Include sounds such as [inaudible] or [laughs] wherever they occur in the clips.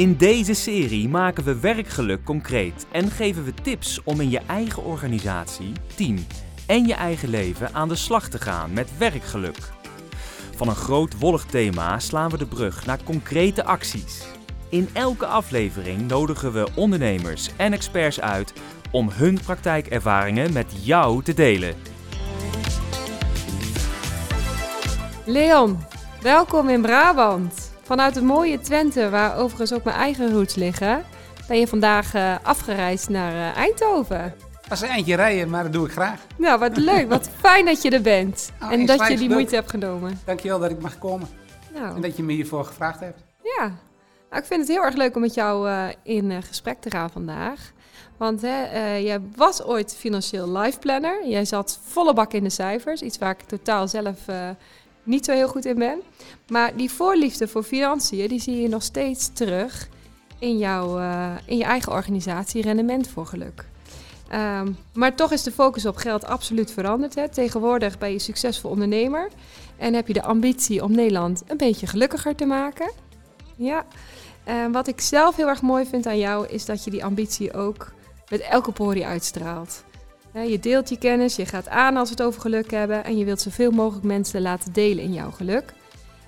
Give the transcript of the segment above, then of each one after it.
In deze serie maken we werkgeluk concreet en geven we tips om in je eigen organisatie, team en je eigen leven aan de slag te gaan met werkgeluk. Van een groot wollig thema slaan we de brug naar concrete acties. In elke aflevering nodigen we ondernemers en experts uit om hun praktijkervaringen met jou te delen. Leon, welkom in Brabant. Vanuit het mooie Twente, waar overigens ook mijn eigen roots liggen, ben je vandaag uh, afgereisd naar uh, Eindhoven. Dat is een eindje rijden, maar dat doe ik graag. Nou, wat leuk. Wat [laughs] fijn dat je er bent. Oh, en dat je die moeite hebt genomen. Dankjewel dat ik mag komen Nou, en dat je me hiervoor gevraagd hebt. ja. Nou, ik vind het heel erg leuk om met jou eh, in eh, gesprek te gaan vandaag. Want hè, eh, jij was ooit financieel life planner. Jij zat volle bak in de cijfers. Iets waar ik totaal zelf eh, niet zo heel goed in ben. Maar die voorliefde voor financiën, die zie je nog steeds terug in, jouw, eh, in je eigen organisatie Rendement voor Geluk. Ehm, maar toch is de focus op geld absoluut veranderd. Hè. Tegenwoordig ben je succesvol ondernemer en heb je de ambitie om Nederland een beetje gelukkiger te maken. Ja, en wat ik zelf heel erg mooi vind aan jou is dat je die ambitie ook met elke porie uitstraalt. Je deelt je kennis, je gaat aan als we het over geluk hebben en je wilt zoveel mogelijk mensen laten delen in jouw geluk.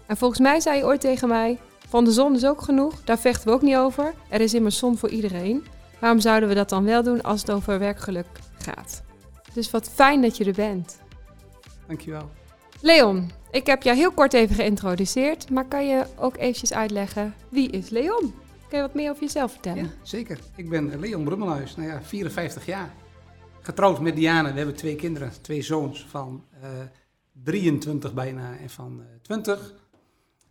En volgens mij zei je ooit tegen mij: van de zon is ook genoeg, daar vechten we ook niet over. Er is immers zon voor iedereen. Waarom zouden we dat dan wel doen als het over werkgeluk gaat? Dus wat fijn dat je er bent. Dankjewel. Leon, ik heb jou heel kort even geïntroduceerd, maar kan je ook eventjes uitleggen wie is Leon? Kun je wat meer over jezelf vertellen? Ja, zeker. Ik ben Leon Brummelhuis, nou ja, 54 jaar. Getrouwd met Diane. We hebben twee kinderen, twee zoons van eh 23 bijna en van eh 20.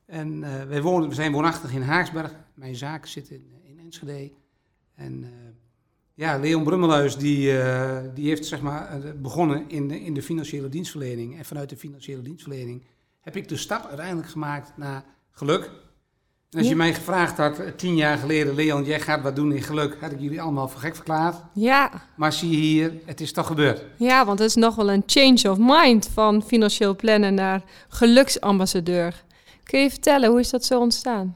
En eh, wij wonen, we zijn woonachtig in Haaksberg. Mijn zaak zit in, in Enschede. En eh, ja, Leon Brummelhuis die, eh, die heeft zeg maar, eh, begonnen in de, in de financiële dienstverlening. En vanuit de financiële dienstverlening heb ik de stap uiteindelijk gemaakt naar geluk. Als Ja. je mij gevraagd had, eh, tien jaar geleden, Leon, jij gaat wat doen in geluk, had ik jullie allemaal voor gek verklaard. Ja, Maar zie je hier, het is toch gebeurd. ja, want het is nog wel een change of mind van financieel plannen naar geluksambassadeur. Kun je vertellen, hoe is dat zo ontstaan?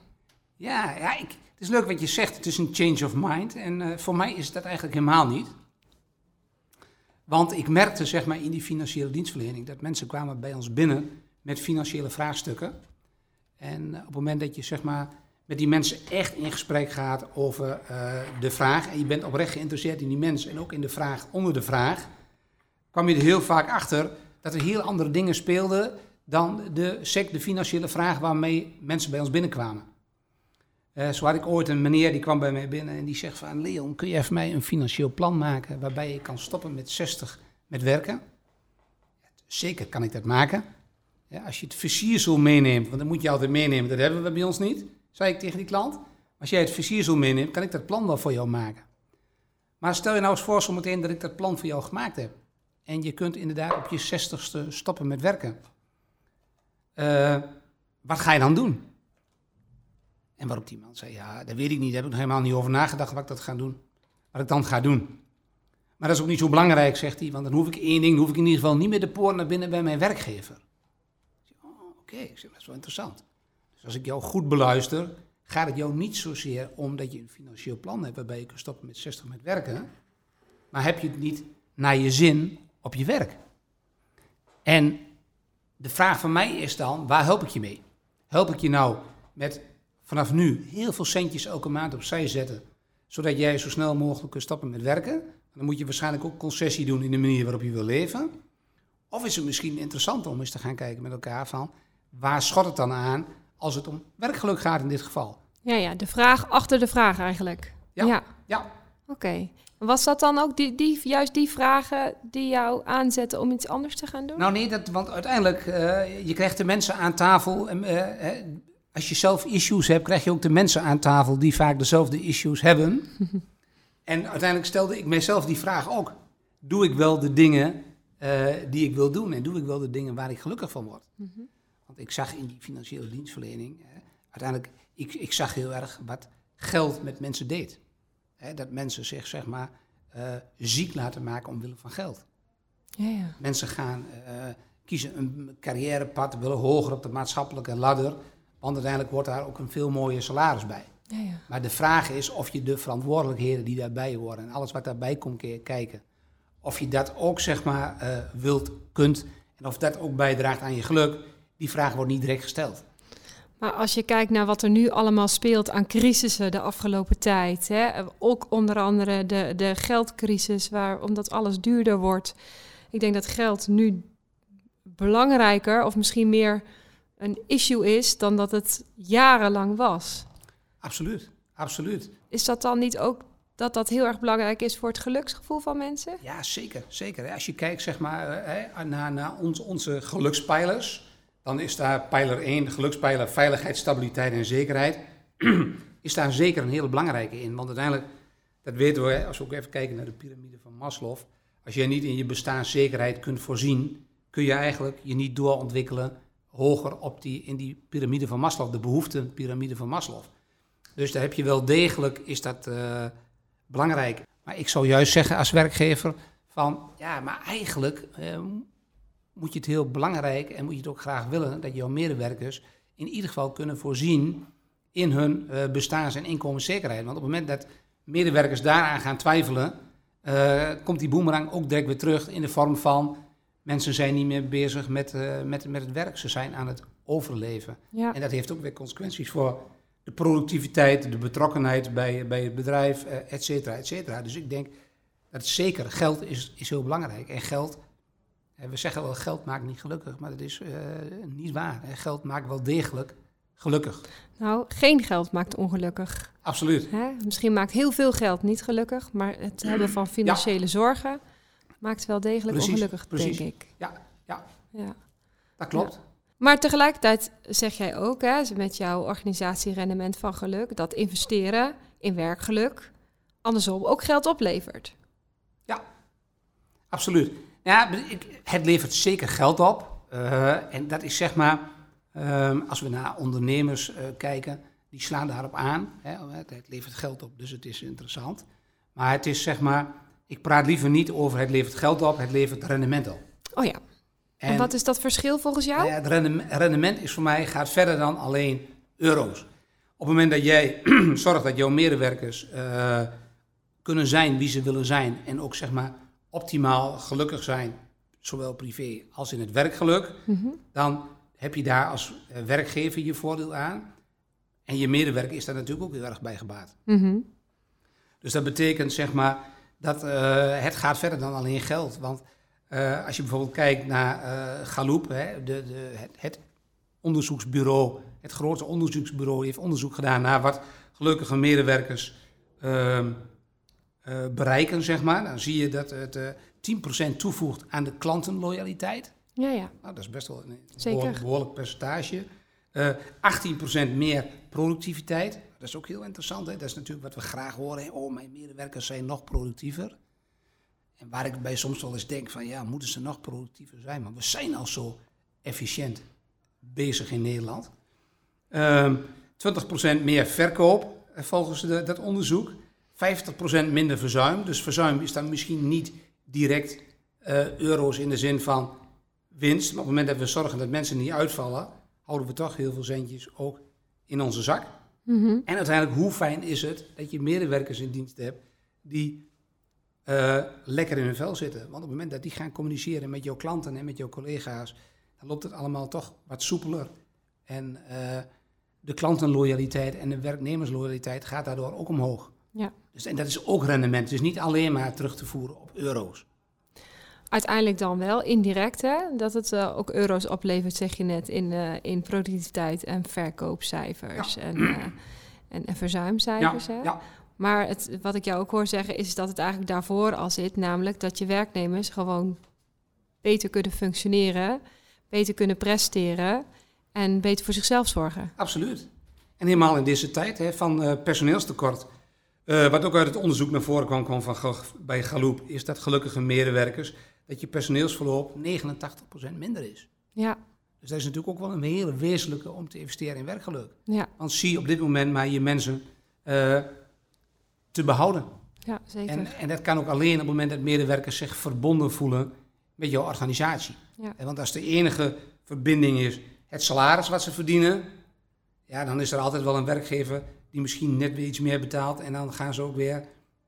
Ja, ja ik, het is leuk wat je zegt, het is een change of mind. En eh, voor mij is dat eigenlijk helemaal niet. Want ik merkte zeg maar in die financiële dienstverlening dat mensen kwamen bij ons binnen met financiële vraagstukken. En op het moment dat je zeg maar met die mensen echt in gesprek gaat over eh, de vraag en je bent oprecht geïnteresseerd in die mensen en ook in de vraag onder de vraag, kwam je er heel vaak achter dat er heel andere dingen speelden dan de SEC, de financiële vraag waarmee mensen bij ons binnenkwamen. Eh, zo had ik ooit een meneer die kwam bij mij binnen en die zegt van Leon, kun jij voor mij een financieel plan maken waarbij je kan stoppen met 60 met werken? Zeker kan ik dat maken. Als je het versiersel meeneemt, want dat moet je altijd meenemen, dat hebben we bij ons niet, zei ik tegen die klant. Als jij het versiersel meeneemt, kan ik dat plan wel voor jou maken. Maar stel je nou eens voor zometeen dat ik dat plan voor jou gemaakt heb. En je kunt inderdaad op je 60ste stoppen met werken. Eh, wat ga je dan doen? En waarop die man zei, ja, dat weet ik niet, daar heb ik helemaal niet over nagedacht wat ik dat ga doen. Wat ik dan ga doen. Maar dat is ook niet zo belangrijk, zegt hij, want dan hoef ik één ding, dan hoef ik in ieder geval niet meer de poort naar binnen bij mijn werkgever. Oké, ik zeg, dat is wel interessant. Dus als ik jou goed beluister, gaat het jou niet zozeer om dat je een financieel plan hebt waarbij je kunt stoppen met 60 met werken, maar heb je het niet naar je zin op je werk. En de vraag van mij is dan, waar help ik je mee? Help ik je nou met vanaf nu heel veel centjes elke maand opzij zetten, zodat jij zo snel mogelijk kunt stoppen met werken? Dan moet je waarschijnlijk ook concessie doen in de manier waarop je wil leven. Of is het misschien interessant om eens te gaan kijken met elkaar van, waar schot het dan aan als het om werkgeluk gaat in dit geval? Ja, ja, de vraag achter de vraag eigenlijk. Ja. ja. Ja, Oké. Was dat dan ook die, die, juist die vragen die jou aanzetten om iets anders te gaan doen? Nou nee, dat, want uiteindelijk, eh, je krijgt de mensen aan tafel. En, eh, als je zelf issues hebt, krijg je ook de mensen aan tafel die vaak dezelfde issues hebben. [laughs] en uiteindelijk stelde ik mijzelf die vraag ook. Doe ik wel de dingen eh, die ik wil doen? En doe ik wel de dingen waar ik gelukkig van word? Want ik zag in die financiële dienstverlening, eh, uiteindelijk, ik, ik zag heel erg wat geld met mensen deed. Hè, dat mensen zich, zeg maar, eh, ziek laten maken omwille van geld. Ja, ja. Mensen gaan eh, kiezen een carrièrepad, willen hoger op de maatschappelijke ladder. Want uiteindelijk wordt daar ook een veel mooier salaris bij. Ja, ja. Maar de vraag is of je de verantwoordelijkheden die daarbij horen en alles wat daarbij komt ke- kijken, of je dat ook zeg maar eh, wilt, kunt en of dat ook bijdraagt aan je geluk, die vraag wordt niet direct gesteld. Maar als je kijkt naar wat er nu allemaal speelt aan crisissen de afgelopen tijd, hè, ook onder andere de, de geldcrisis, waar, omdat alles duurder wordt. Ik denk dat geld nu belangrijker of misschien meer een issue is dan dat het jarenlang was. Absoluut, absoluut. Is dat dan niet ook dat dat heel erg belangrijk is voor het geluksgevoel van mensen? Ja, zeker, zeker. Als je kijkt zeg maar, eh, naar, naar ons, onze gelukspijlers, dan is daar pijler 1, gelukspijler veiligheid, stabiliteit en zekerheid, [clears throat] is daar zeker een hele belangrijke in. Want uiteindelijk, dat weten we, als we ook even kijken naar de piramide van Maslow, als jij niet in je bestaanszekerheid kunt voorzien, kun je eigenlijk je niet doorontwikkelen hoger op die, in die piramide van Maslow, de behoeftenpiramide van Maslow. Dus daar heb je wel degelijk, is dat eh, belangrijk. Maar ik zou juist zeggen als werkgever van, ja, maar eigenlijk eh, moet je het heel belangrijk en moet je het ook graag willen dat jouw medewerkers in ieder geval kunnen voorzien in hun eh, bestaans- en inkomenszekerheid. Want op het moment dat medewerkers daaraan gaan twijfelen, eh, komt die boemerang ook direct weer terug in de vorm van mensen zijn niet meer bezig met, eh, met, met het werk, ze zijn aan het overleven. Ja. En dat heeft ook weer consequenties voor de productiviteit, de betrokkenheid bij, bij het bedrijf, et cetera, et cetera. Dus ik denk dat zeker, geld is, is heel belangrijk. En geld, eh, we zeggen wel geld maakt niet gelukkig, maar dat is eh, niet waar. Geld maakt wel degelijk gelukkig. Nou, geen geld maakt ongelukkig. Absoluut. Hè? Misschien maakt heel veel geld niet gelukkig, maar het hebben van financiële zorgen maakt wel degelijk Precies, ongelukkig, precies. denk ik. Ja, ja, Ja. dat klopt. Maar tegelijkertijd zeg jij ook, hè, met jouw organisatie Rendement van Geluk, dat investeren in werkgeluk andersom ook geld oplevert. Absoluut. Ja, het levert zeker geld op. Eh, en dat is zeg maar, ehm, als we naar ondernemers eh, kijken, die slaan daarop aan. Hè, het, het levert geld op, dus het is interessant. Maar het is zeg maar, ik praat liever niet over het levert geld op, het levert rendement op. Oh ja, en, wat is dat verschil volgens jou? nou ja, het rendement, rendement is voor mij, gaat verder dan alleen euro's. Op het moment dat jij [clears throat] zorgt dat jouw medewerkers eh, kunnen zijn wie ze willen zijn en ook zeg maar optimaal gelukkig zijn, zowel privé als in het werkgeluk, Mhm. dan heb je daar als eh, werkgever je voordeel aan. En je medewerker is daar natuurlijk ook heel erg bij gebaat. Mhm. Dus dat betekent zeg maar dat eh, het gaat verder dan alleen geld. Want eh, als je bijvoorbeeld kijkt naar Gallup, hè, de, de, het, het onderzoeksbureau, het grootste onderzoeksbureau, heeft onderzoek gedaan naar wat gelukkige medewerkers ehm, eh, bereiken, zeg maar. Dan zie je dat het eh 10% toevoegt aan de klantenloyaliteit. Ja, ja. Nou, dat is best wel een behoorlijk, behoorlijk percentage. Eh 18% meer productiviteit. Dat is ook heel interessant. Hè? Dat is natuurlijk wat we graag horen. hè. Oh, mijn medewerkers zijn nog productiever. En waar ik bij soms wel eens denk van, ja, moeten ze nog productiever zijn? Maar we zijn al zo efficiënt bezig in Nederland. Ehm 20% meer verkoop, eh, volgens de- dat onderzoek. 50% minder verzuim. Dus verzuim is dan misschien niet direct eh, euro's in de zin van winst. Maar op het moment dat we zorgen dat mensen niet uitvallen, houden we toch heel veel centjes ook in onze zak. Mhm. En uiteindelijk, hoe fijn is het dat je medewerkers in dienst hebt die eh, lekker in hun vel zitten. Want op het moment dat die gaan communiceren met jouw klanten en met jouw collega's, dan loopt het allemaal toch wat soepeler. En eh, de klantenloyaliteit en de werknemersloyaliteit gaat daardoor ook omhoog. Ja. Dus, en dat is ook rendement. Dus niet alleen maar terug te voeren op euro's. Uiteindelijk dan wel indirect, hè? Dat het eh, ook euro's oplevert, zeg je net, in, eh, in productiviteit en verkoopcijfers en, eh, en, en verzuimcijfers. ja, hè? ja, Maar het, wat ik jou ook hoor zeggen, is dat het eigenlijk daarvoor al zit. Namelijk dat je werknemers gewoon beter kunnen functioneren, beter kunnen presteren en beter voor zichzelf zorgen. absoluut. En helemaal in deze tijd hè, van personeelstekort. Eh, wat ook uit het onderzoek naar voren kwam, kwam van, bij Gallup, is dat gelukkige medewerkers, dat je personeelsverloop 89% minder is. Ja, Dus dat is natuurlijk ook wel een hele wezenlijke om te investeren in werkgeluk. ja, Want zie op dit moment maar je mensen eh, te behouden. ja zeker. En, en dat kan ook alleen op het moment dat medewerkers zich verbonden voelen met jouw organisatie. Ja. En Want als de enige verbinding is het salaris wat ze verdienen, ja, dan is er altijd wel een werkgever die misschien net weer iets meer betaalt en dan gaan ze ook weer,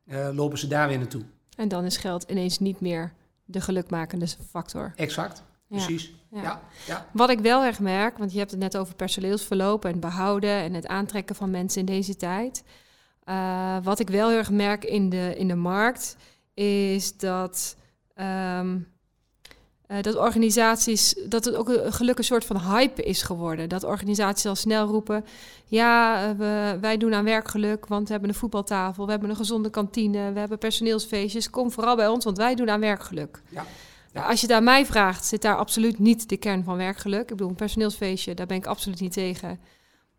eh, lopen ze daar weer naartoe. En dan is geld ineens niet meer de gelukmakende factor. Exact, precies. Ja. Ja, ja. Wat ik wel erg merk, want je hebt het net over personeelsverloop en behouden en het aantrekken van mensen in deze tijd. Eh, wat ik wel heel erg merk in de, in de markt is dat, ehm, eh, dat organisaties, dat het ook een gelukkig soort van hype is geworden. Dat organisaties al snel roepen, ja, eh, we, wij doen aan werkgeluk, want we hebben een voetbaltafel, we hebben een gezonde kantine, we hebben personeelsfeestjes. Kom vooral bij ons, want wij doen aan werkgeluk. Ja. Nou, als je aan mij vraagt, zit daar absoluut niet de kern van werkgeluk. Ik bedoel, een personeelsfeestje, daar ben ik absoluut niet tegen.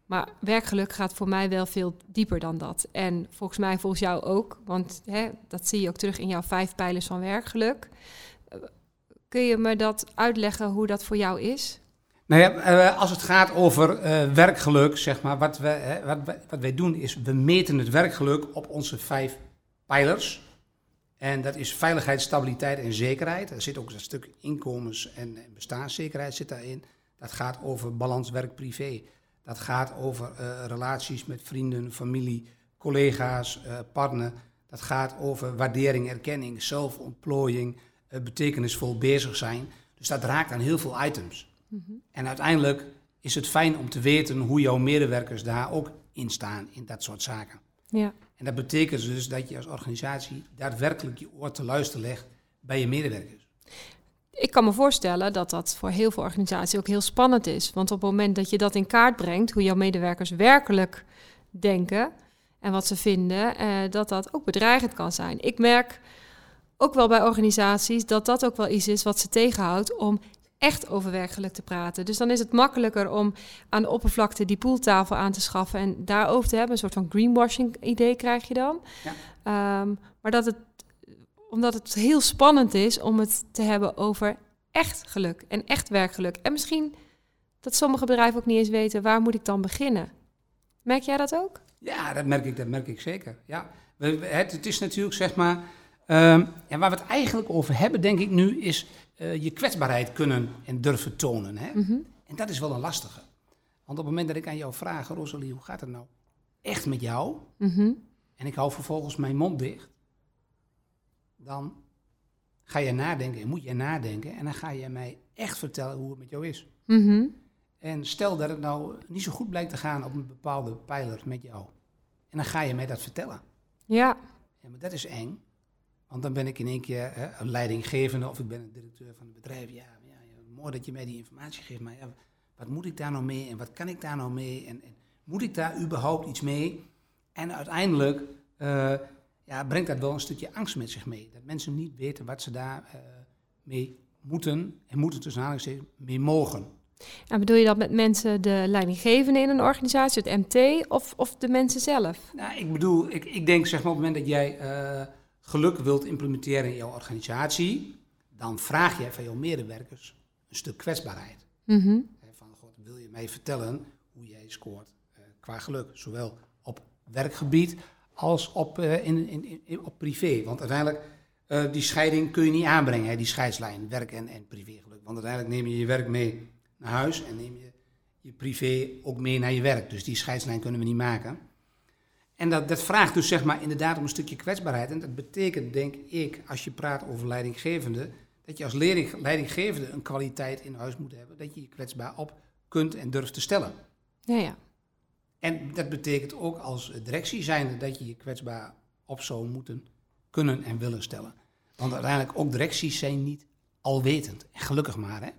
Maar werkgeluk gaat voor mij wel veel dieper dan dat. En volgens mij, volgens jou ook. Want hè, dat zie je ook terug in jouw vijf pijlers van werkgeluk. Kun je me dat uitleggen hoe dat voor jou is? Nou ja, eh, als het gaat over eh, werkgeluk, zeg maar, wat, we, wat, wij- wat wij doen is, we meten het werkgeluk op onze vijf pijlers. En dat is veiligheid, stabiliteit en zekerheid. Er zit ook een stuk inkomens- en, bestaanszekerheid zit daarin. Dat gaat over balans werk-privé. Dat gaat over eh, relaties met vrienden, familie, collega's, partner. Dat gaat over waardering, erkenning, zelfontplooiing, betekenisvol bezig zijn. Dus dat raakt aan heel veel items. En uiteindelijk is het fijn om te weten hoe jouw medewerkers daar ook in staan in dat soort zaken. Ja. En dat betekent dus dat je als organisatie daadwerkelijk je oor te luisteren legt bij je medewerkers. Ik kan me voorstellen dat dat voor heel veel organisaties ook heel spannend is. Want op het moment dat je dat in kaart brengt, hoe jouw medewerkers werkelijk denken en wat ze vinden, eh, dat dat ook bedreigend kan zijn. Ik merk ook wel bij organisaties dat dat ook wel iets is wat ze tegenhoudt om echt over werkgeluk te praten. Dus dan is het makkelijker om aan de oppervlakte die poeltafel aan te schaffen en daarover te hebben. Een soort van greenwashing idee krijg je dan. Ja. Ehm, maar dat het, omdat het heel spannend is om het te hebben over echt geluk en echt werkgeluk. En misschien dat sommige bedrijven ook niet eens weten waar moet ik dan beginnen. Merk jij dat ook? Ja, dat merk ik, dat merk ik zeker. Ja. Het, het is natuurlijk, zeg maar, ehm, ja, waar we het eigenlijk over hebben, denk ik nu, is eh, je kwetsbaarheid kunnen en durven tonen. Hè? Mhm. En dat is wel een lastige. Want op het moment dat ik aan jou vraag, Rosalie, hoe gaat het nou echt met jou? Mhm. En ik hou vervolgens mijn mond dicht. Dan ga je nadenken en moet je nadenken. En dan ga je mij echt vertellen hoe het met jou is. Mhm. En stel dat het nou niet zo goed blijkt te gaan op een bepaalde pijler met jou. En dan ga je mij dat vertellen. Ja, Ja, maar dat is eng. Want dan ben ik in één keer hè, een leidinggevende of ik ben een directeur van het bedrijf. Ja, ja, ja, mooi dat je mij die informatie geeft, maar ja, wat moet ik daar nou mee en wat kan ik daar nou mee? En, en moet ik daar überhaupt iets mee? En uiteindelijk eh, ja, brengt dat wel een stukje angst met zich mee. Dat mensen niet weten wat ze daar eh, mee moeten en moeten tussen aanhalingstekens mee mogen. en bedoel je dat met mensen de leidinggevende in een organisatie, het MT, of, of de mensen zelf? Nou, ik bedoel, ik, ik denk zeg maar op het moment dat jij eh, geluk wilt implementeren in jouw organisatie, dan vraag jij van jouw medewerkers een stuk kwetsbaarheid. Mhm. Van, God, wil je mij vertellen hoe jij scoort eh, qua geluk? Zowel op werkgebied als op, eh, in, in, in- op privé. Want uiteindelijk, eh, die scheiding kun je niet aanbrengen, hè, die scheidslijn, werk en, en privégeluk. Want uiteindelijk neem je je werk mee naar huis en neem je je privé ook mee naar je werk. Dus die scheidslijn kunnen we niet maken. En dat, dat vraagt dus zeg maar inderdaad om een stukje kwetsbaarheid. En dat betekent, denk ik, als je praat over leidinggevende, dat je als leiding, leidinggevende een kwaliteit in huis moet hebben, dat je je kwetsbaar op kunt en durft te stellen. Ja, ja. En dat betekent ook als directie zijnde dat je je kwetsbaar op zou moeten kunnen en willen stellen. Want uiteindelijk ook directies zijn niet alwetend. En gelukkig maar, hè.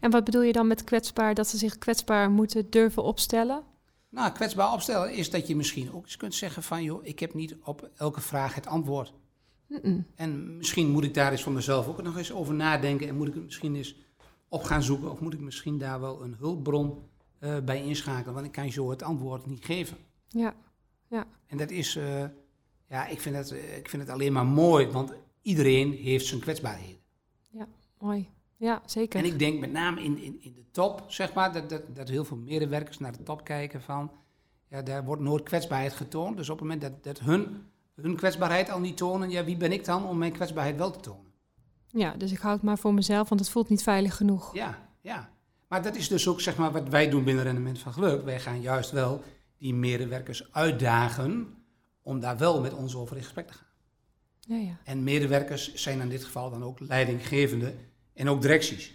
En wat bedoel je dan met kwetsbaar, dat ze zich kwetsbaar moeten durven opstellen? Nou, kwetsbaar opstellen is dat je misschien ook eens kunt zeggen van... joh, ik heb niet op elke vraag het antwoord. En misschien moet ik daar eens voor mezelf ook nog eens over nadenken... en moet ik het misschien eens op gaan zoeken... of moet ik misschien daar wel een hulpbron eh, bij inschakelen... want ik kan je zo het antwoord niet geven. Ja, En dat is, eh, ja, ik vind, het, eh, ik vind het alleen maar mooi... want iedereen heeft zijn kwetsbaarheden. mooi. Ja, zeker. En ik denk met name in, in, in de top, zeg maar, dat, dat, dat heel veel medewerkers naar de top kijken van, ja, daar wordt nooit kwetsbaarheid getoond. Dus op het moment dat, dat hun, hun kwetsbaarheid al niet tonen, ja, wie ben ik dan om mijn kwetsbaarheid wel te tonen? Ja, dus ik hou het maar voor mezelf, want het voelt niet veilig genoeg. Ja, ja. Maar dat is dus ook, zeg maar, wat wij doen binnen Rendement van Geluk. Wij gaan juist wel die medewerkers uitdagen om daar wel met ons over in gesprek te gaan. Ja, ja. En medewerkers zijn in dit geval dan ook leidinggevende en ook directies.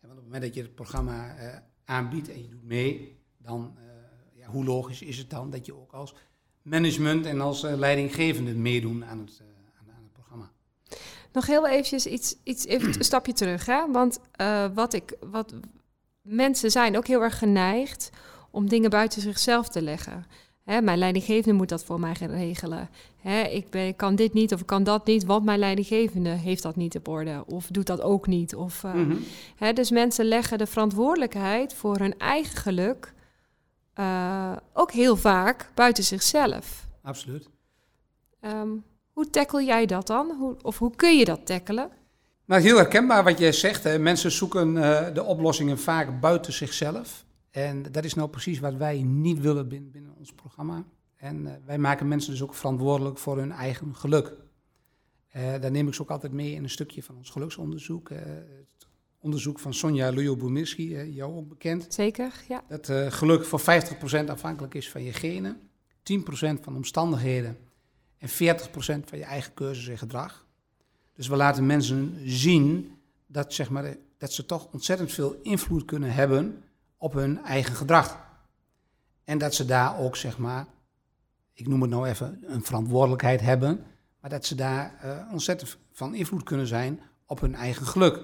Want op het moment dat je het programma uh, aanbiedt en je doet mee, dan uh, ja, hoe logisch is het dan dat je ook als management en als uh, leidinggevende meedoen aan het, aan, aan, het programma. Nog heel eventjes iets, iets even een stapje terug. Hè? Want wat ik, wat, mensen zijn ook heel erg geneigd om dingen buiten zichzelf te leggen. Hè, mijn leidinggevende moet dat voor mij regelen. Hè, ik, ben, kan dit niet of ik kan dat niet, want mijn leidinggevende heeft dat niet op orde of doet dat ook niet. Of, uh, mm hè, dus mensen leggen de verantwoordelijkheid voor hun eigen geluk uh, ook heel vaak buiten zichzelf. Absoluut. Um, hoe tackle jij dat dan? Hoe, of hoe kun je dat tackelen? Nou, heel herkenbaar wat jij zegt. Hè. Mensen zoeken uh, de oplossingen vaak buiten zichzelf. En dat is nou precies wat wij niet willen binnen, binnen ons programma. En uh, wij maken mensen dus ook verantwoordelijk voor hun eigen geluk. Uh, daar neem ik ze ook altijd mee in een stukje van ons geluksonderzoek. Uh, het onderzoek van Sonja Lujo-Bumirski, jou ook bekend. Zeker, ja. Dat geluk voor 50% afhankelijk is van je genen, 10% van omstandigheden en 40% van je eigen keuzes en gedrag. Dus we laten mensen zien dat, zeg maar, dat ze toch ontzettend veel invloed kunnen hebben op hun eigen gedrag. En dat ze daar ook, zeg maar, ik noem het nou even, een verantwoordelijkheid hebben, maar dat ze daar uh, ontzettend van invloed kunnen zijn op hun eigen geluk.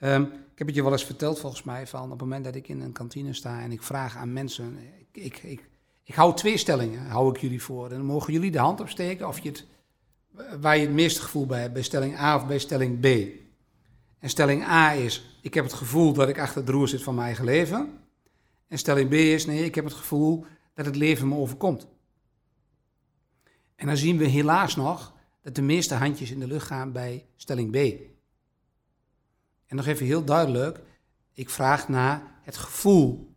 Um, ik heb het je wel eens verteld volgens mij, van op het moment dat ik in een kantine sta en ik vraag aan mensen, ik, ik, ik, hou twee stellingen, hou ik jullie voor. En dan mogen jullie de hand opsteken of je het, waar je het meeste gevoel bij hebt, bij stelling A of bij stelling B. En stelling A is, ik heb het gevoel dat ik achter het roer zit van mijn eigen leven. En stelling B is, nee, ik heb het gevoel dat het leven me overkomt. En dan zien we helaas nog dat de meeste handjes in de lucht gaan bij stelling B. En nog even heel duidelijk, ik vraag naar het gevoel.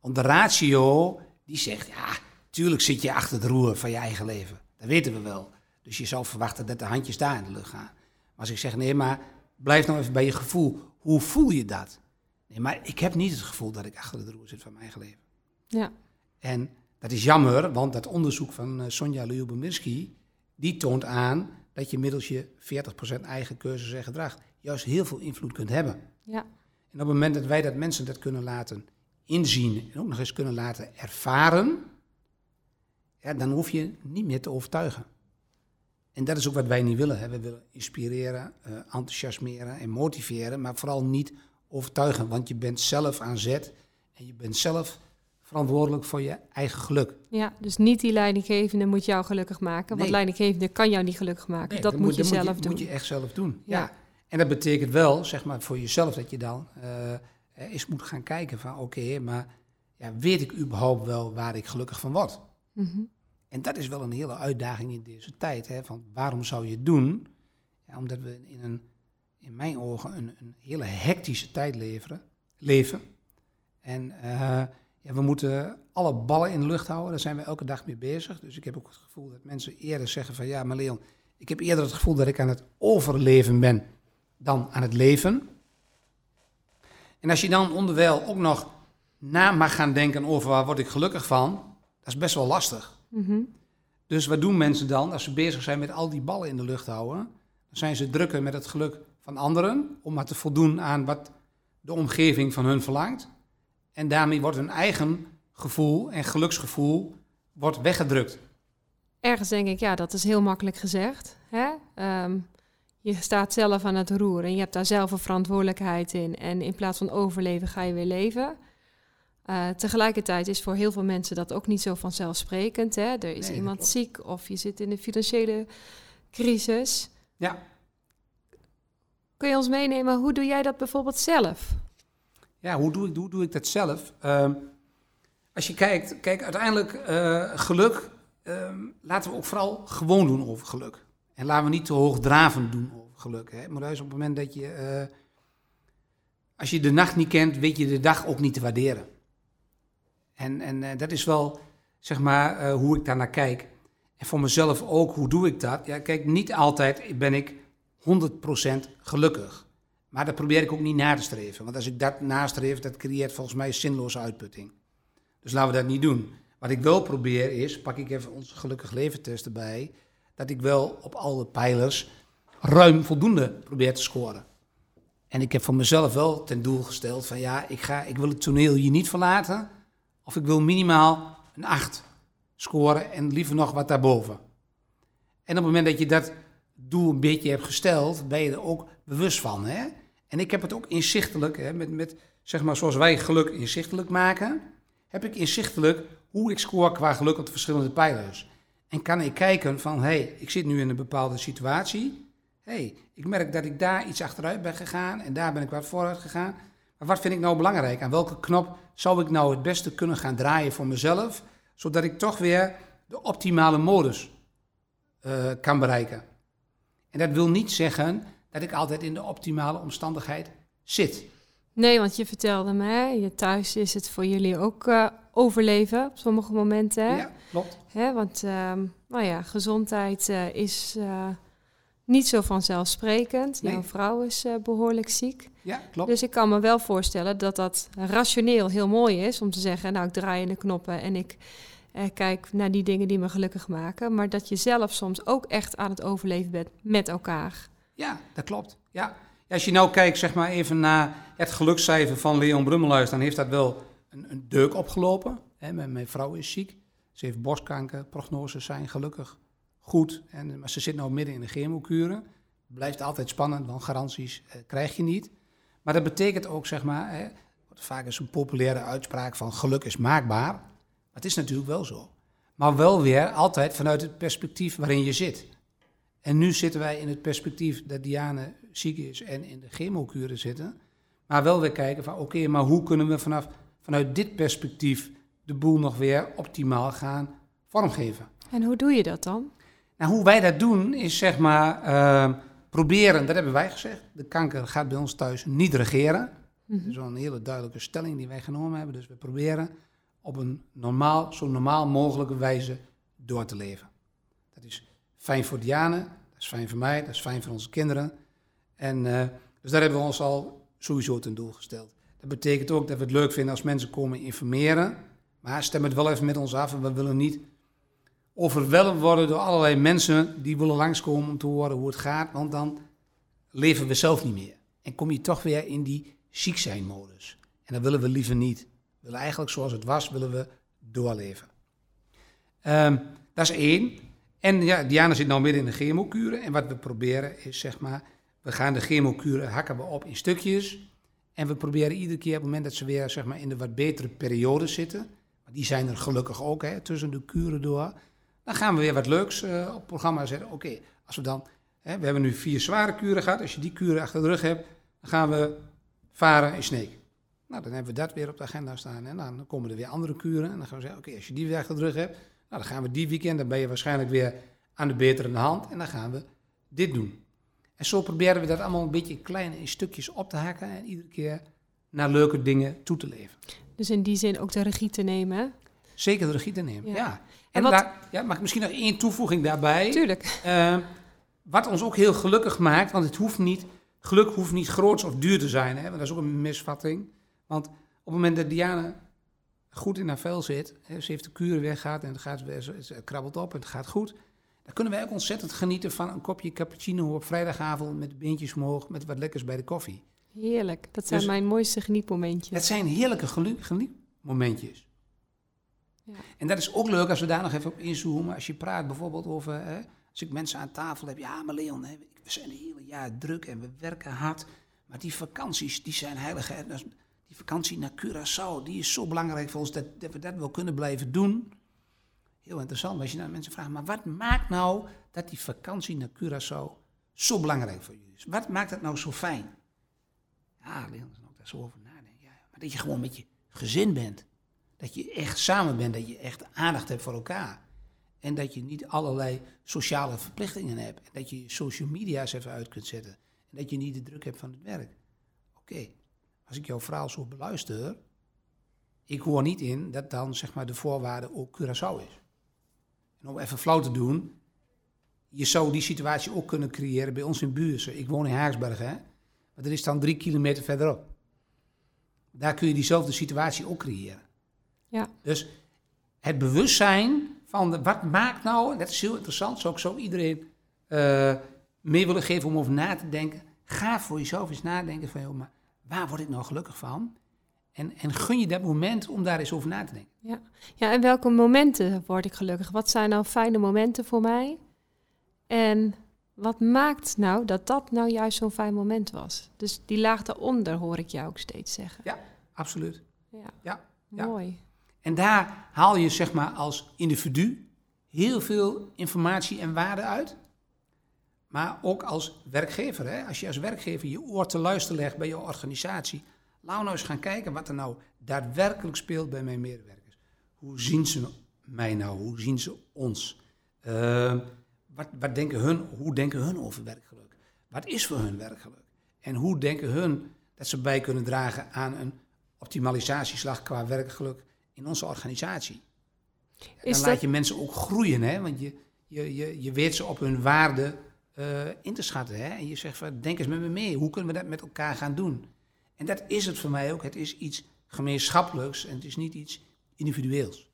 Want de ratio, die zegt, ja, tuurlijk zit je achter het roer van je eigen leven. Dat weten we wel. Dus je zou verwachten dat de handjes daar in de lucht gaan. Maar als ik zeg, nee, maar blijf nou even bij je gevoel. Hoe voel je dat? Nee, maar ik heb niet het gevoel dat ik achter de roer zit van mijn eigen leven. Ja. En dat is jammer, want dat onderzoek van uh, Sonja Lyubomirsky, die toont aan dat je middels je 40% eigen keuzes en gedrag juist heel veel invloed kunt hebben. Ja. En op het moment dat wij dat mensen dat kunnen laten inzien en ook nog eens kunnen laten ervaren, ja, dan hoef je niet meer te overtuigen. En dat is ook wat wij niet willen. Hè. We willen inspireren, uh, enthousiasmeren en motiveren, maar vooral niet overtuigen. Want je bent zelf aan zet en je bent zelf verantwoordelijk voor je eigen geluk. Ja, dus niet die leidinggevende moet jou gelukkig maken. Want nee. leidinggevende kan jou niet gelukkig maken. Nee, dat, moet, moet je zelf moet je, doen. moet je echt zelf doen. Ja. ja. En dat betekent wel, zeg maar, voor jezelf dat je dan uh, eens moet gaan kijken van... oké, maar ja, weet ik überhaupt wel waar ik gelukkig van word? Mm -hmm. En dat is wel een hele uitdaging in deze tijd. Hè? Van waarom zou je het doen? Ja, omdat we in, een, in mijn ogen een, een hele hectische tijd leven. En uh, ja, we moeten alle ballen in de lucht houden. Daar zijn we elke dag mee bezig. Dus ik heb ook het gevoel dat mensen eerder zeggen van... ja, maar Leon, ik heb eerder het gevoel dat ik aan het overleven ben dan aan het leven. En als je dan onderwijl ook nog na mag gaan denken over waar word ik gelukkig van... dat is best wel lastig. Mm -hmm. Dus wat doen mensen dan als ze bezig zijn met al die ballen in de lucht houden? Dan zijn ze drukker met het geluk van anderen om maar te voldoen aan wat de omgeving van hun verlangt. En daarmee wordt hun eigen gevoel en geluksgevoel wordt weggedrukt. Ergens denk ik, ja, dat is heel makkelijk gezegd. Hè? Um, je staat zelf aan het roer en je hebt daar zelf een verantwoordelijkheid in. En in plaats van overleven ga je weer leven. Uh, tegelijkertijd is voor heel veel mensen dat ook niet zo vanzelfsprekend. Hè? Er is nee, iemand ziek of je zit in een financiële crisis. Ja. Kun je ons meenemen, hoe doe jij dat bijvoorbeeld zelf? Ja, hoe doe ik, hoe doe ik dat zelf? Uh, als je kijkt, kijk, uiteindelijk uh, geluk, uh, laten we ook vooral gewoon doen over geluk. En laten we niet te hoogdravend doen over geluk. Hè? Maar juist op het moment dat je, eh, als je de nacht niet kent, weet je de dag ook niet te waarderen. En, en uh, dat is wel, zeg maar, uh, hoe ik daar naar kijk. En voor mezelf ook, hoe doe ik dat? Ja, kijk, niet altijd ben ik 100% gelukkig. Maar dat probeer ik ook niet na te streven. Want als ik dat nastreef, dat creëert volgens mij zinloze uitputting. Dus laten we dat niet doen. Wat ik wel probeer is, pak ik even onze gelukkig leven test erbij, dat ik wel op alle pijlers ruim voldoende probeer te scoren. En ik heb voor mezelf wel ten doel gesteld van ja, ik, ga, ik wil het toneel hier niet verlaten. Of ik wil minimaal een 8 scoren en liever nog wat daarboven. En op het moment dat je dat doel een beetje hebt gesteld, ben je er ook bewust van. Hè? En ik heb het ook inzichtelijk, hè, met, met, zeg maar zoals wij geluk inzichtelijk maken, heb ik inzichtelijk hoe ik score qua geluk op de verschillende pijlers. En kan ik kijken van, hé, hey, ik zit nu in een bepaalde situatie. Hé, hey, ik merk dat ik daar iets achteruit ben gegaan en daar ben ik wat vooruit gegaan. Maar wat vind ik nou belangrijk? Aan welke knop zou ik nou het beste kunnen gaan draaien voor mezelf, zodat ik toch weer de optimale modus uh, kan bereiken? En dat wil niet zeggen dat ik altijd in de optimale omstandigheid zit. Nee, want je vertelde me, je thuis is het voor jullie ook uh, overleven op sommige momenten. Hè? Ja, klopt. Hè, want uh, nou ja, gezondheid uh, is niet zo vanzelfsprekend. Nee. Jouw vrouw is behoorlijk ziek. Ja, klopt. Dus ik kan me wel voorstellen dat dat rationeel heel mooi is om te zeggen, nou ik draai in de knoppen en ik kijk naar die dingen die me gelukkig maken. Maar dat je zelf soms ook echt aan het overleven bent met elkaar. Ja, dat klopt. Ja. Als je nou kijkt zeg maar even naar het gelukscijfer van Leon Brummelhuis, dan heeft dat wel een, een deuk opgelopen. Hè, mijn, vrouw is ziek. Ze heeft borstkanker. Prognoses zijn gelukkig goed. En, maar ze zit nou midden in de chemokuren. Blijft altijd spannend, want garanties eh, krijg je niet. Maar dat betekent ook, zeg maar, hè, vaak is een populaire uitspraak van geluk is maakbaar. Maar het is natuurlijk wel zo. Maar wel weer altijd vanuit het perspectief waarin je zit. En nu zitten wij in het perspectief dat Diane ziek is en in de chemokuren zitten. Maar wel weer kijken van oké, maar hoe kunnen we vanaf, vanuit dit perspectief de boel nog weer optimaal gaan vormgeven. En hoe doe je dat dan? Nou, hoe wij dat doen is zeg maar uh, proberen, dat hebben wij gezegd, de kanker gaat bij ons thuis niet regeren. Mm Dat is wel een hele duidelijke stelling die wij genomen hebben. Dus we proberen op een normaal, zo normaal mogelijke wijze door te leven. Dat is fijn voor Diane, dat is fijn voor mij, dat is fijn voor onze kinderen. En uh, dus daar hebben we ons al sowieso ten doel gesteld. Dat betekent ook dat we het leuk vinden als mensen komen informeren. Maar stem het wel even met ons af. En we willen niet overweldigd worden door allerlei mensen die willen langskomen om te horen hoe het gaat. Want dan leven we zelf niet meer. En kom je toch weer in die ziek zijn modus. En dat willen we liever niet. We willen eigenlijk zoals het was, willen we doorleven. Um, dat is één. En ja, Diana zit nou midden in de chemokuren. En wat we proberen is zeg maar, we gaan de chemokuren hakken we op in stukjes. En we proberen iedere keer op het moment dat ze weer zeg maar, in de wat betere periode zitten, die zijn er gelukkig ook hè, tussen de kuren door, dan gaan we weer wat leuks uh, op het programma zetten. Oké, als we dan, hè, we hebben nu vier zware kuren gehad, als je die kuren achter de rug hebt, dan gaan we varen in Sneek. Nou, dan hebben we dat weer op de agenda staan. En dan komen er weer andere kuren. En dan gaan we zeggen, oké, als je die weer achter de rug hebt, nou, dan gaan we die weekend, dan ben je waarschijnlijk weer aan de betere hand. En dan gaan we dit doen. En zo proberen we dat allemaal een beetje klein in stukjes op te hakken en iedere keer naar leuke dingen toe te leven. Dus in die zin ook de regie te nemen? Zeker de regie te nemen, ja. En, wat... daar, ja, mag ik misschien nog één toevoeging daarbij? Tuurlijk. Uh, wat ons ook heel gelukkig maakt, want het hoeft niet, geluk hoeft niet groots of duur te zijn. Hè? Want dat is ook een misvatting. Want op het moment dat Diana goed in haar vel zit, hè, ze heeft de kuren weggehaald en het, gaat, het krabbelt op en het gaat goed dan kunnen wij ook ontzettend genieten van een kopje cappuccino op vrijdagavond met beentjes omhoog, met wat lekkers bij de koffie. Heerlijk, dat zijn dus mijn mooiste genietmomentjes. Het zijn heerlijke genietmomentjes. En dat is ook leuk als we daar nog even op inzoomen. Als je praat bijvoorbeeld over, hè, als ik mensen aan tafel heb, ja maar Leon, hè, we zijn een hele jaar druk en we werken hard. Maar die vakanties, die zijn heilig. Hè. Die vakantie naar Curaçao, die is zo belangrijk voor ons dat, dat we dat wel kunnen blijven doen heel interessant als je naar mensen vraagt, maar wat maakt nou dat die vakantie naar Curaçao zo belangrijk voor jullie is? Wat maakt het nou zo fijn? Ja, Leon, als ik daar zo over nadenken. Ja, maar dat je gewoon met je gezin bent. Dat je echt samen bent, dat je echt aandacht hebt voor elkaar. En dat je niet allerlei sociale verplichtingen hebt. En dat je social media's even uit kunt zetten. En dat je niet de druk hebt van het werk. Oké, als ik jouw verhaal zo beluister, ik hoor niet in dat dan zeg maar de voorwaarde ook Curaçao is. En om even flauw te doen, je zou die situatie ook kunnen creëren bij ons in Buurse. Ik woon in Haagsberg, hè. Maar er is dan drie kilometer verderop. Daar kun je diezelfde situatie ook creëren. Ja. Dus het bewustzijn van de, wat maakt nou, dat is heel interessant, zou ik zo iedereen eh, mee willen geven om over na te denken. Ga voor jezelf eens nadenken van, joh, maar waar word ik nou gelukkig van? En, en gun je dat moment om daar eens over na te denken. Ja. ja, en welke momenten word ik gelukkig? Wat zijn nou fijne momenten voor mij? En wat maakt nou dat dat nou juist zo'n fijn moment was? Dus die laag daaronder hoor ik jou ook steeds zeggen. Absoluut. Ja, Ja, ja. mooi. En daar haal je zeg maar als individu heel veel informatie en waarde uit. Maar ook als werkgever. Hè? Als je als werkgever je oor te luisteren legt bij je organisatie. Laat nou eens gaan kijken wat er nou daadwerkelijk speelt bij mijn medewerkers. Hoe zien ze mij nou? Hoe zien ze ons? Eh, wat, wat denken hun, hoe denken hun over werkgeluk? Wat is voor hun werkgeluk? En hoe denken hun dat ze bij kunnen dragen aan een optimalisatieslag qua werkgeluk in onze organisatie? En dan laat je mensen ook groeien, hè? want je, je, je, je weet ze op hun waarde eh, in te schatten. Hè? En je zegt van, denk eens met me mee, hoe kunnen we dat met elkaar gaan doen? En dat is het voor mij ook. Het is iets gemeenschappelijks en het is niet iets individueels.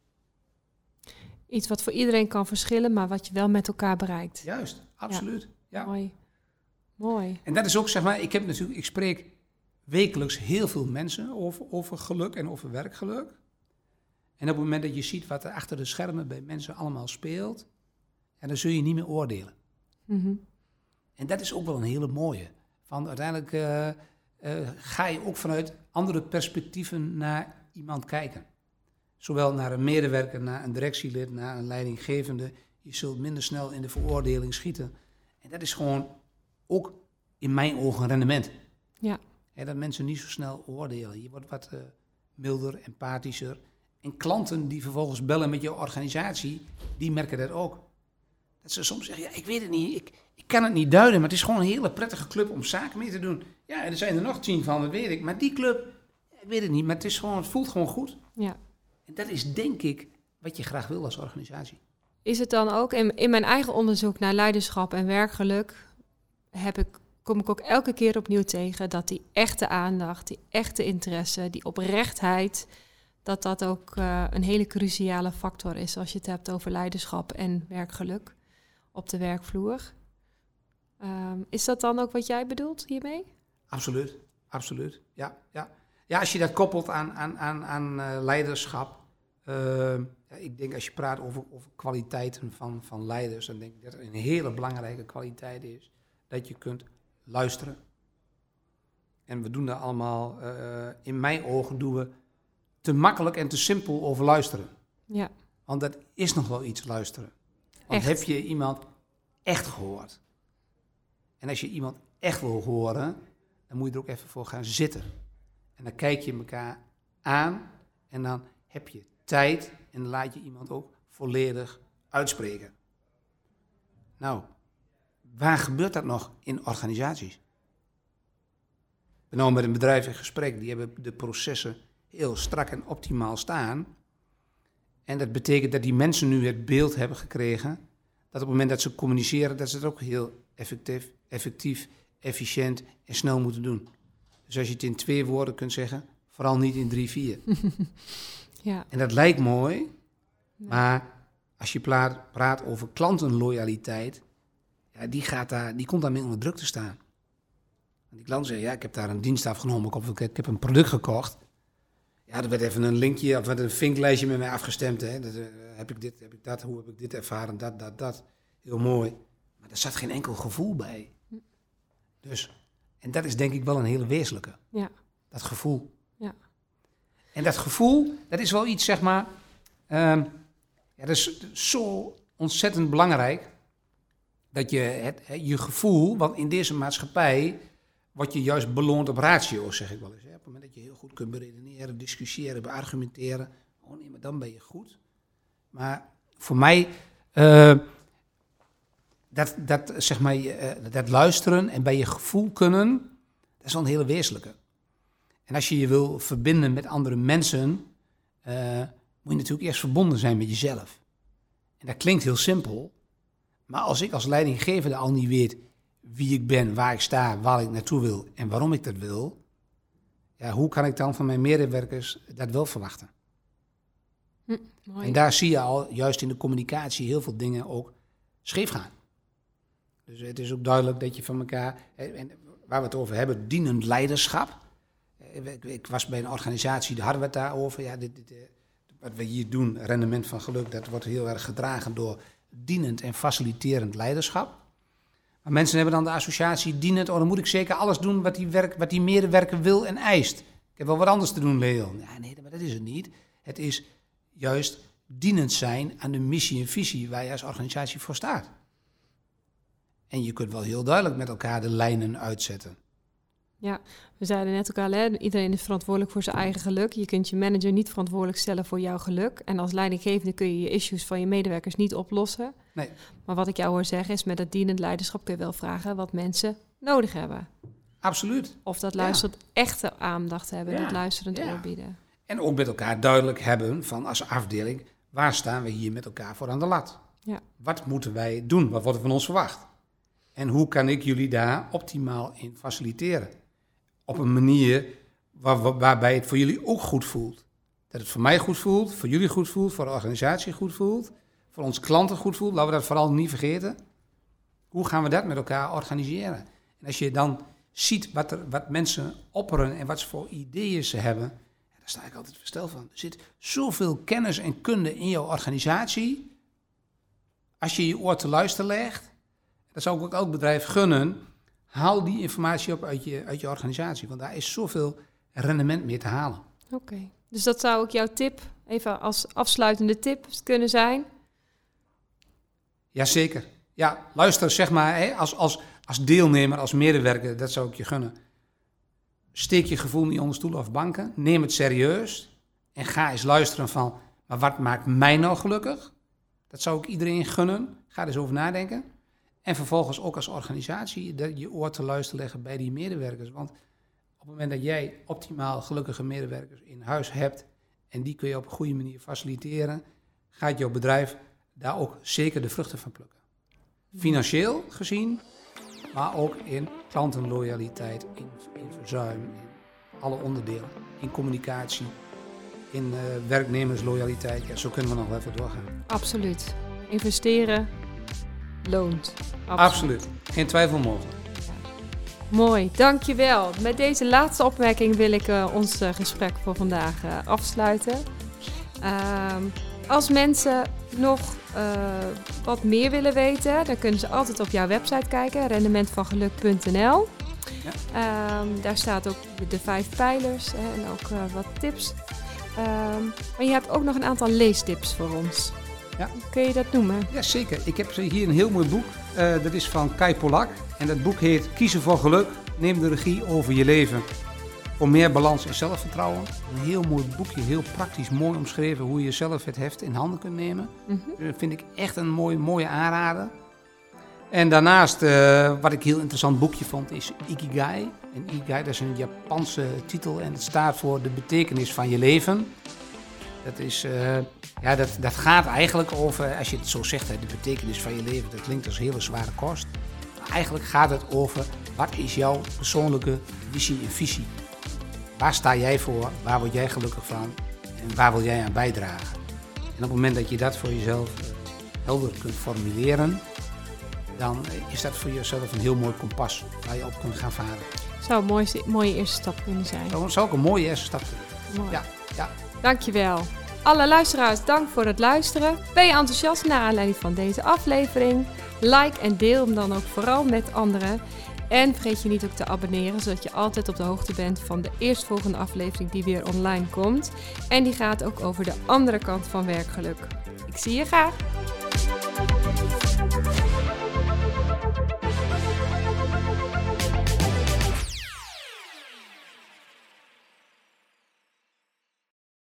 Iets wat voor iedereen kan verschillen, maar wat je wel met elkaar bereikt. Juist, absoluut. Ja. Mooi. Mooi. En dat is ook, zeg maar, ik heb natuurlijk, ik spreek wekelijks heel veel mensen over, over geluk en over werkgeluk. En op het moment dat je ziet wat er achter de schermen bij mensen allemaal speelt, en dan zul je niet meer oordelen. Mhm. En dat is ook wel een hele mooie. Van uiteindelijk eh, eh, ga je ook vanuit andere perspectieven naar iemand kijken. Zowel naar een medewerker, naar een directielid, naar een leidinggevende. Je zult minder snel in de veroordeling schieten. En dat is gewoon ook in mijn ogen een rendement. Ja. Dat mensen niet zo snel oordelen. Je wordt wat eh, milder, empathischer. En klanten die vervolgens bellen met jouw organisatie, die merken dat ook. Dat ze soms zeggen, ja, ik weet het niet, ik, ik kan het niet duiden, maar het is gewoon een hele prettige club om zaken mee te doen. Ja, en er zijn er nog tien van, dat weet ik. Maar die club, ik weet het niet, maar het, is gewoon, het voelt gewoon goed. Ja. En dat is denk ik wat je graag wil als organisatie. Is het dan ook, in, in mijn eigen onderzoek naar leiderschap en werkgeluk, heb ik, kom ik ook elke keer opnieuw tegen dat die echte aandacht, die echte interesse, die oprechtheid, dat dat ook eh, een hele cruciale factor is als je het hebt over leiderschap en werkgeluk op de werkvloer. Ehm, is dat dan ook wat jij bedoelt hiermee? Absoluut, absoluut. Ja, ja. ja als je dat koppelt aan, aan, aan, aan eh, leiderschap. eh, ja, ik denk als je praat over, over kwaliteiten van, van leiders, dan denk ik dat een hele belangrijke kwaliteit is dat je kunt luisteren. En we doen daar allemaal, eh, in mijn ogen doen we te makkelijk en te simpel over luisteren. Ja, Want dat is nog wel iets luisteren. Want Echt. heb je iemand echt gehoord? En als je iemand echt wil horen, dan moet je er ook even voor gaan zitten. En dan kijk je elkaar aan en dan heb je tijd en dan laat je iemand ook volledig uitspreken. Nou, waar gebeurt dat nog in organisaties? Ik ben nou met een bedrijf in gesprek, die hebben de processen heel strak en optimaal staan. En dat betekent dat die mensen nu het beeld hebben gekregen dat op het moment dat ze communiceren, dat ze het ook heel effectief, effectief, efficiënt en snel moeten doen. Dus als je het in twee woorden kunt zeggen, vooral niet in drie, vier. [laughs] ja, En dat lijkt mooi, maar als je praat, over klantenloyaliteit, ja, die, gaat daar, die komt daarmee onder druk te staan. Die klant zegt, ja, ik heb daar een dienst afgenomen, ik heb een product gekocht. Ja, er werd even een linkje, of werd een vinklijstje met mij afgestemd. Hè. Dat, eh, heb ik dit, heb ik dat, hoe heb ik dit ervaren, dat, dat, dat. Heel mooi. Maar er zat geen enkel gevoel bij. Dus, en dat is denk ik wel een hele wezenlijke. ja, Dat gevoel. Ja. En dat gevoel, dat is wel iets, zeg maar. ehm, ja, dat is zo ontzettend belangrijk. Dat je het, je gevoel, want in deze maatschappij word je juist beloond op ratio, zeg ik wel eens. Hè. Op het moment dat je heel goed kunt beredeneren, discussiëren, beargumenteren. Oh nee, maar dan ben je goed. Maar voor mij, eh, dat, dat, zeg maar, eh, dat luisteren en bij je gevoel kunnen, dat is wel een hele wezenlijke. En als je je wil verbinden met andere mensen, eh, moet je natuurlijk eerst verbonden zijn met jezelf. En dat klinkt heel simpel, maar als ik als leidinggevende al niet weet wie ik ben, waar ik sta, waar ik naartoe wil en waarom ik dat wil, ja, hoe kan ik dan van mijn medewerkers dat wel verwachten? Hm, mooi. En daar zie je al, juist in de communicatie, heel veel dingen ook scheef gaan. Dus het is ook duidelijk dat je van elkaar, en waar we het over hebben, dienend leiderschap. Eh, Ik, ik was bij een organisatie, daar hadden we het daarover. Ja, dit, dit, eh, wat we hier doen, rendement van geluk, dat wordt heel erg gedragen door dienend en faciliterend leiderschap. Maar mensen hebben dan de associatie dienend, oh dan moet ik zeker alles doen wat die, werk, wat die medewerker wil en eist. Ik heb wel wat anders te doen, Leon. Ja, nee, maar dat is het niet. Het is juist dienend zijn aan de missie en visie waar je als organisatie voor staat. En je kunt wel heel duidelijk met elkaar de lijnen uitzetten. Ja, we zeiden net ook al, hè, iedereen is verantwoordelijk voor zijn eigen geluk. Je kunt je manager niet verantwoordelijk stellen voor jouw geluk. En als leidinggevende kun je je issues van je medewerkers niet oplossen. Nee. Maar wat ik jou hoor zeggen is, met dat dienend leiderschap kun je wel vragen wat mensen nodig hebben. Absoluut. Of dat Ja. luisterend echte aandacht hebben, Ja. dat luisterend Ja. oor bieden. En ook met elkaar duidelijk hebben van als afdeling, waar staan we hier met elkaar voor aan de lat? Ja. Wat moeten wij doen? Wat wordt er van ons verwacht? En hoe kan ik jullie daar optimaal in faciliteren? Op een manier waar, waar- waarbij het voor jullie ook goed voelt. Dat het voor mij goed voelt, voor jullie goed voelt, voor de organisatie goed voelt, voor onze klanten goed voelt. Laten we dat vooral niet vergeten. Hoe gaan we dat met elkaar organiseren? En als je dan ziet wat, er, wat mensen opperen en wat voor ideeën ze hebben, daar sta ik altijd versteld van. Er zit zoveel kennis en kunde in jouw organisatie. Als je je oor te luisteren legt, dat zou ik ook elk bedrijf gunnen, haal die informatie op uit je, uit je organisatie. Want daar is zoveel rendement mee te halen. Oké, dus dat zou ook jouw tip, even als afsluitende tip kunnen zijn. Jazeker. Ja, luister, zeg maar, hè, als, als, als deelnemer, als medewerker, dat zou ik je gunnen. Steek je gevoel niet onder stoelen of banken. Neem het serieus. En ga eens luisteren van, maar wat maakt mij nou gelukkig? Dat zou ik iedereen gunnen. Ga er eens over nadenken. En vervolgens ook als organisatie dat je oor te luisteren leggen bij die medewerkers. Want op het moment dat jij optimaal gelukkige medewerkers in huis hebt en die kun je op een goede manier faciliteren, gaat jouw bedrijf daar ook zeker de vruchten van plukken. Financieel gezien, maar ook in klantenloyaliteit, in, in verzuim, in alle onderdelen, in communicatie, in eh, werknemersloyaliteit. Ja, zo kunnen we nog wel even doorgaan. Absoluut. Investeren loont. Absoluut. Geen twijfel mogelijk. Mooi, dankjewel. Met deze laatste opmerking wil ik eh, ons eh, gesprek voor vandaag eh, afsluiten. Ehm, als mensen nog wat meer willen weten, dan kunnen ze altijd op jouw website kijken, rendementvangeluk.nl. Ehm, daar staat ook de vijf pijlers hè, en ook wat tips. Ehm, maar je hebt ook nog een aantal leestips voor ons. Ja. Kun je dat noemen? Ja, zeker. Ik heb hier een heel mooi boek. Eh, dat is van Kai Polak. En dat boek heet Kiezen voor geluk. Neem de regie over je leven. Voor meer balans en zelfvertrouwen. Een heel mooi boekje, heel praktisch, mooi omschreven hoe je zelf het heft in handen kunt nemen. Mhm. Dat vind ik echt een mooi, mooie aanrader. En daarnaast, eh, wat ik heel interessant boekje vond, is Ikigai. En Ikigai, dat is een Japanse titel en het staat voor de betekenis van je leven. Dat, is, eh, ja, dat, dat gaat eigenlijk over, als je het zo zegt, de betekenis van je leven, dat klinkt als hele zware kost. Maar eigenlijk gaat het over, wat is jouw persoonlijke visie en visie? Waar sta jij voor? Waar word jij gelukkig van? En waar wil jij aan bijdragen? En op het moment dat je dat voor jezelf eh, helder kunt formuleren, dan is dat voor jezelf een heel mooi kompas waar je op kunt gaan varen. Zou een mooie, mooie eerste stap kunnen zijn. Zou ook een mooie eerste stap zijn. Mooi. Ja, ja. Dankjewel. Alle luisteraars, dank voor het luisteren. Ben je enthousiast naar aanleiding van deze aflevering? Like en deel hem dan ook vooral met anderen. En vergeet je niet ook te abonneren, zodat je altijd op de hoogte bent van de eerstvolgende aflevering die weer online komt. En die gaat ook over de andere kant van werkgeluk. Ik zie je graag.